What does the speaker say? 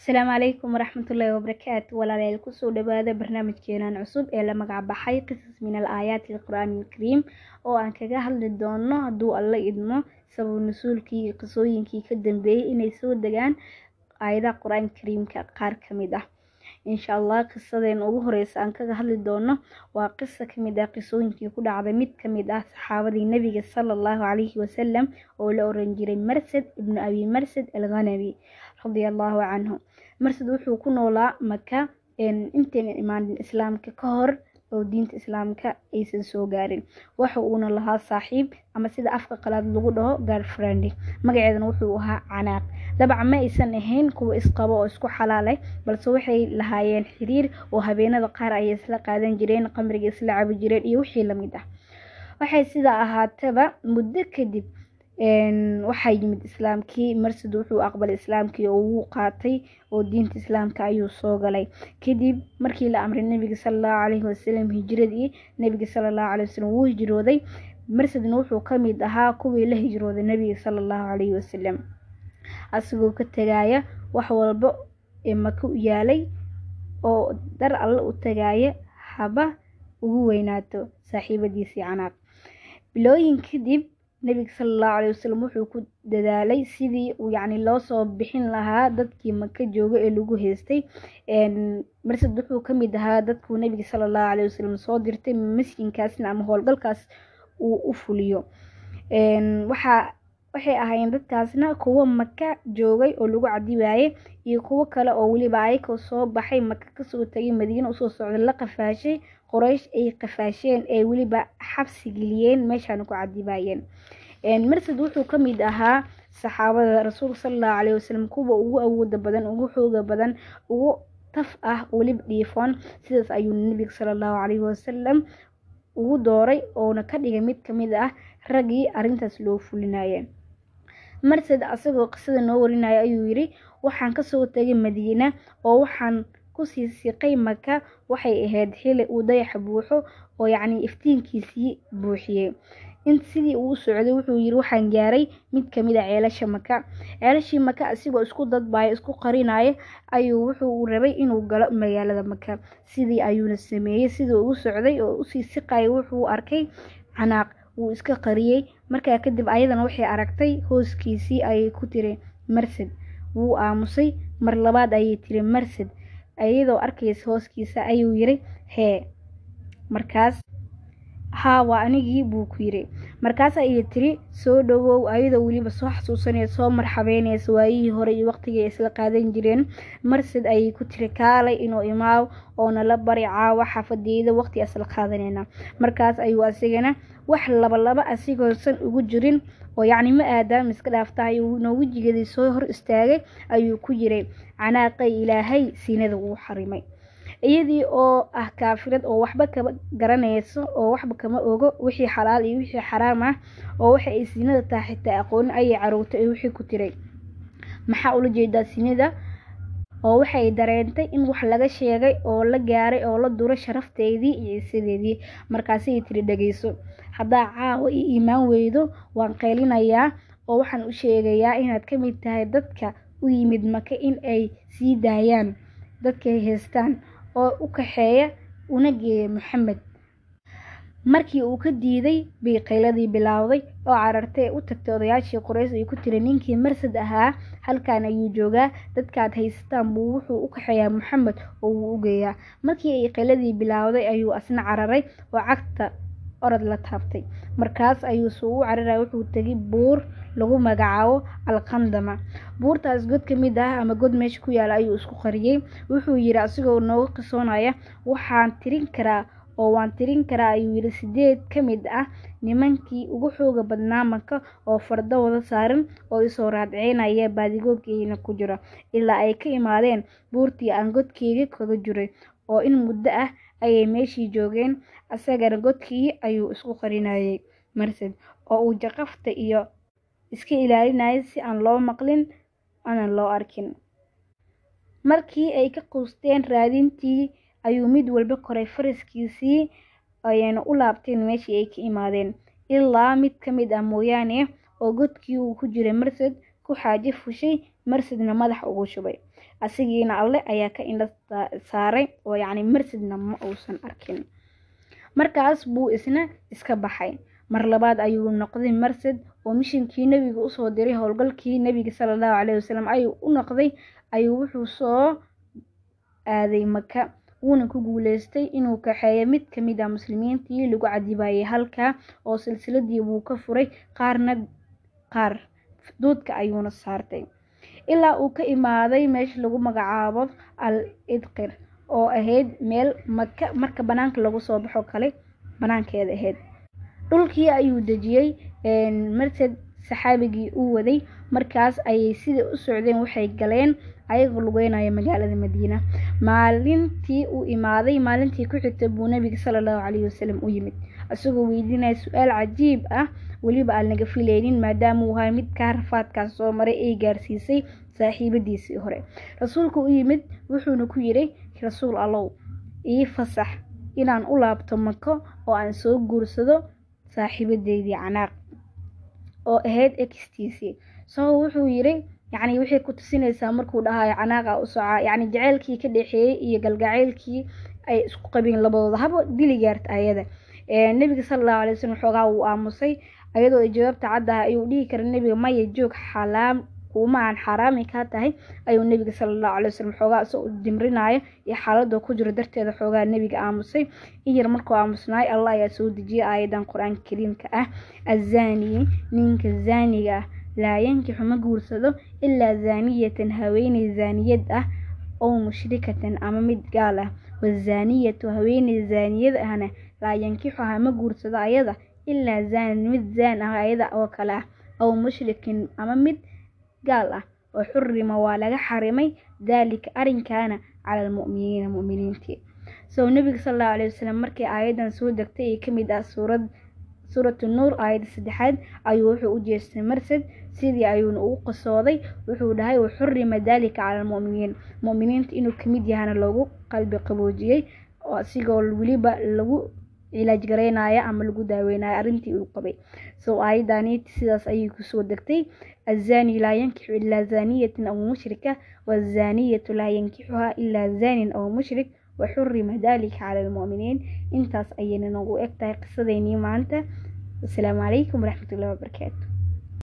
asalaamu calaykum waraxmatullaahi wabarakaatu walaalayaal ku soo dhawaada barnaamijkeenan cusub ee la magac baxay qisas min al aayaati alqur-aan alkariim oo aan kaga hadli doono hadduu alla idmo sabab nusuulkii iyo qisooyinkii ka dambeeyey inay soo degaan aayadaha qur'aanka kariimka qaar ka mid ah insha allah qisadeen ugu horeysa aan kaga hadli doono waa qisa ka mid ah qisooyinkii ku dhacday mid ka mid ah saxaabadii nabiga sala allahu calayhi wasalam oo la oran jiray marsad ibnu abi marsad alghanabi radia allahu canhu marsad wuxuu ku noolaa maka intaynan imaanin islaamka ka hor oo diinta islaamka aysan soo gaarin. Waxa uuna lahaa saaxiib ama sida afka qalaad lagu dhaho garfriend magaceedana wuxuu ahaa canaaq dabcan ma aysan ahayn kuwa isqabo oo isku xalaaleh balse waxay lahaayeen xiriir oo habeenada qaar ayay isla qaadan jireen qamriga isla cabi jireen iyo wixii la mid ah. Waxay sidaa ahaataba muddo kadib waxaa yimid islaamkii marsad wuxuu aqbalay islaamkii oo wuu qaatay oo diinta islaamka ayuu soo galay. Kadib markii la amray nabiga salallahu calayhi wasalam hijiradii nabiga salallahu caleyhi wasalam wuu hijrooday. Marsadna wuxuu ka mid ahaa kuwii la hijrooday nabiga salallahu calayhi wasalam asigoo ka tagaaya wax walba ee maka u yaalay oo dar alle u tagaaya haba ugu weynaato saaxiibadiisii canaaq. Bilooyin kadib nabiga salallahu caleyhi wasalam wuxuu ku dadaalay sidii uu yacni loo soo bixin lahaa dadkii maka jooga ee lagu haystay. Marsad wuxuu ka mid ahaa dadkuu nabiga salallahu caleyhi wasalam soo dirtay masjinkaasna ama howlgalkaas uu u fuliyo. Waxaa waxay ahaayeen dadkaasna kuwo maka joogay oo lagu cadibaayay iyo kuwo kale oo weliba ayakoo soo baxay maka ka soo tagay madiina u soo socda la qafaashay qoraysh ay qafaasheen ee weliba xabsi geliyeen meeshaana ku cadibaayeen marsad wuxuu ka mid ahaa saxaabada rasuulka salallahu caleyhi wasalam kuwa ugu awooda badan ugu xooga badan ugu taf ah weliba dhiifoon. Sidaas ayuu nabiga salallahu caleyhi wasalam ugu dooray oona ka dhigay mid ka mid ah raggii arrintaas loo fulinaya marsad asagoo qisada noo warinaya ayuu yiri waxaan ka soo tagay madiina oo waxaan ku sii siqay maka waxay ahayd xili uu dayaxa buuxo oo yacni iftiinkiisii buuxiyey. In sidii uu socday wuxuu yiri waxaan gaaray mid ka mid a ceelasha maka ceelashii maka asigoo isku dadbaya isku qarinaya ayuu wuxuu rabay inuu galo magaalada maka sidii ayuuna sameeyey sidii uu socday oo u sii siqaya wuxuu arkay canaaq wuu iska qariyey. Markaa kadib ayadana waxay aragtay hooskiisii ayay ku tiri marsad. Wuu aamusay mar labaad ayay tiri marsad. Iyadoo arkaysa hooskiisa ayuu yiri hee markaas haa waa anigii buu ku yiri. Markaas ayay tiri soo dhawow ayadoo weliba soo xasuusanaysa soo marxabeynaysa waayihii hore iyo waqtigii isla qaadan jireen. Marsad ayay ku tiri kaalay inuu imaaw oo nala bari caawa xaafadeyda waqti isla qaadanayna markaas ayuu asigana wax labalaba asigoosan ugu jirin oo yacni ma aadaam iska dhaafta ayuuna wejigeedii soo hor istaagay ayuu ku yiray canaaqay ilaahay siinada wuu xarimay. Iyadii oo ah kaafirad oo waxba kama garanayso oo waxba kama ogo wixii xalaal iyo wixii xaraam ah oo waxa ay siinada tahay xitaa aqoonin ayay carowtay ee wixii ku tiray. Maxaa ula jeedaa siinada oo waxay dareentay in wax laga sheegay oo la gaaray oo la duro sharafteedii iyo isadeedii markaasay tiri dhageyso haddaa caawa io iimaan weydo waan qaylinayaa oo waxaan u sheegayaa inaad ka mid tahay dadka u yimid maka in ay sii daayaan dadkay haystaan oo u kaxeeya una geeya maxamed markii uu ka diiday bay qayladii bilaawday oo carartay u tagtay odayaashii qoreys ay ku tiri ninkii marsad ahaa halkan ayuu joogaa. Dadkaad haysataan buu wuxuu u kaxeeyaa maxamed oo wuu u geeyaa markii ay qayladii bilaawday ayuu asna cararay oo cagta orod la taabtay. Markaas ayuu suu u cararaya wuxuu tegay buur lagu magacaabo alqandama. Buurtaas god ka mid ah ama god meesha ku yaalla ayuu isku qariyey. Wuxuu yiri asigoo nooga qisoonaya waxaan tirin karaa oo waan tirin karaa ayuu yiri sideed ka mid ah nimankii ugu xooga badnaa maka oo fardo wada saaran oo isoo raadceynaya baadigoobkeena ku jira ilaa ay ka imaadeen buurtii aan godkeega kaga jiray oo in muddo ah ayay meeshii joogeen asagana godkii ayuu isku qarinayay marsad oo uu jaqafta iyo iska ilaalinayay si aan loo maqlin aanan loo arkin. Markii ay ka quusteen raadintii ayuu mid walba koray faraskiisii ayayna u laabteen meeshii ay ka imaadeen. Ilaa mid ka mid ah mooyaane oo godkii uu ku jiray marsad ku xaaji fushay marsidna madax ugu shubay. Asigiina alle ayaa ka indha saaray oo yacni marsidna ma uusan arkin. Markaas buu isna iska baxay. Mar labaad ayuu noqday marsid oo mishinkii nebiga u soo diray howlgalkii nebiga sala allahu caleyhi wasalam ayuu u noqday ayuu wuxuu soo aaday maka wuuna ku guuleystay inuu kaxeeyo mid ka mid ah muslimiintii lagu cadibayay halkaa oo silsiladii buu ka furay qaarna qaar duudka ayuuna saartay. Ilaa uu ka imaaday meesha lagu magacaabo al idqir oo ahayd meel maka marka banaanka lagu soo baxo kale banaankeeda ahayd. Dhulkii ayuu dejiyey marsed saxaabigii uu waday markaas ayay sidai u socdeen waxay galeen ayagoo lugeynaya magaalada madiina. Maalintii uu imaaday maalintii ku xigta buu nabiga sala allahu caleyhi wasalam u yimid. Isagoo weydiinaya su'aal cajiib ah weliba aan laga filaynin maadaama uu ahay mid kaa rafaadkaas soo maray ay gaarsiisay saaxiibadiisii hore. Rasuulku u yimid wuxuuna ku yidhi rasuul allow ii fasax inaan u laabto mako oo aan soo guursado saaxiibadeydii canaaq oo ahayd extiisii so wuxuu yidhi yacni waxay ku tusinaysaa markuu dhahayo canaaqa u socaa yacni jaceylkii ka dhexeeyey iyo galgaceylkii ay isku qabeen labadooda. Haba dili gaarta ayada. Nebiga sala allahu alay wasalam xoogaa wuu aamusay ayadoo ay jawaabta caddahay ayuu dhihi kara nebiga maya joog xalaam kuuma aan xaaraami kaa tahay ayuu nebiga sala allahu calay wasalam xoogaa isagoo dimrinaayo iyo xaaladoo ku jiro darteeda xoogaa nebiga aamusay. In yar markuu aamusnaay allah ayaa soo dejiyay aayadan qur'aanka kariimka ah. Azaniyi ninka zaaniga ah laa yankixu ma guursado ilaa zaaniyatan haweeney zaaniyad ah oo mushrikatan ama mid gaal ah. Wazaaniyatu haweeney zaaniyad ahna laa yankixuha ma guursado ayada ilaa zaanin mid zaan ah ayada oo kale ah. Aw mushrikin ama mid gaal ah oo xurima waa laga xarimay daalika arrinkaana cala almu'miniina mu'miniintii. So nebiga sala allahu alayhi wasalam markii aayadan soo degtay ee ka mid ah suurad suuratu nuur aayadda saddexaad ayuu wuxuu u jeestay marsad sidii ayuuna ugu qasooday wuxuu dhahay waxurima daalika cala almu'miniin mu'miniinta inuu ka mid yahana loogu qalbi qaboojiyey oo asigoo weliba lagu cilaaj garaynaya ama lagu daaweynayo arrintii uu qabay. So aayadani sidaas ayay ku soo degtay. Azani laa yankixu ilaa zaaniyatan aw mushrika waazaniyatu laa yankixuha ilaa zaanin aw mushrik waxurima dalika cala almu'miniin. Intaas ayayna noogu eg tahay qisadeynii maanta asalaamu calaykum waraxmatullahi wabarakaatu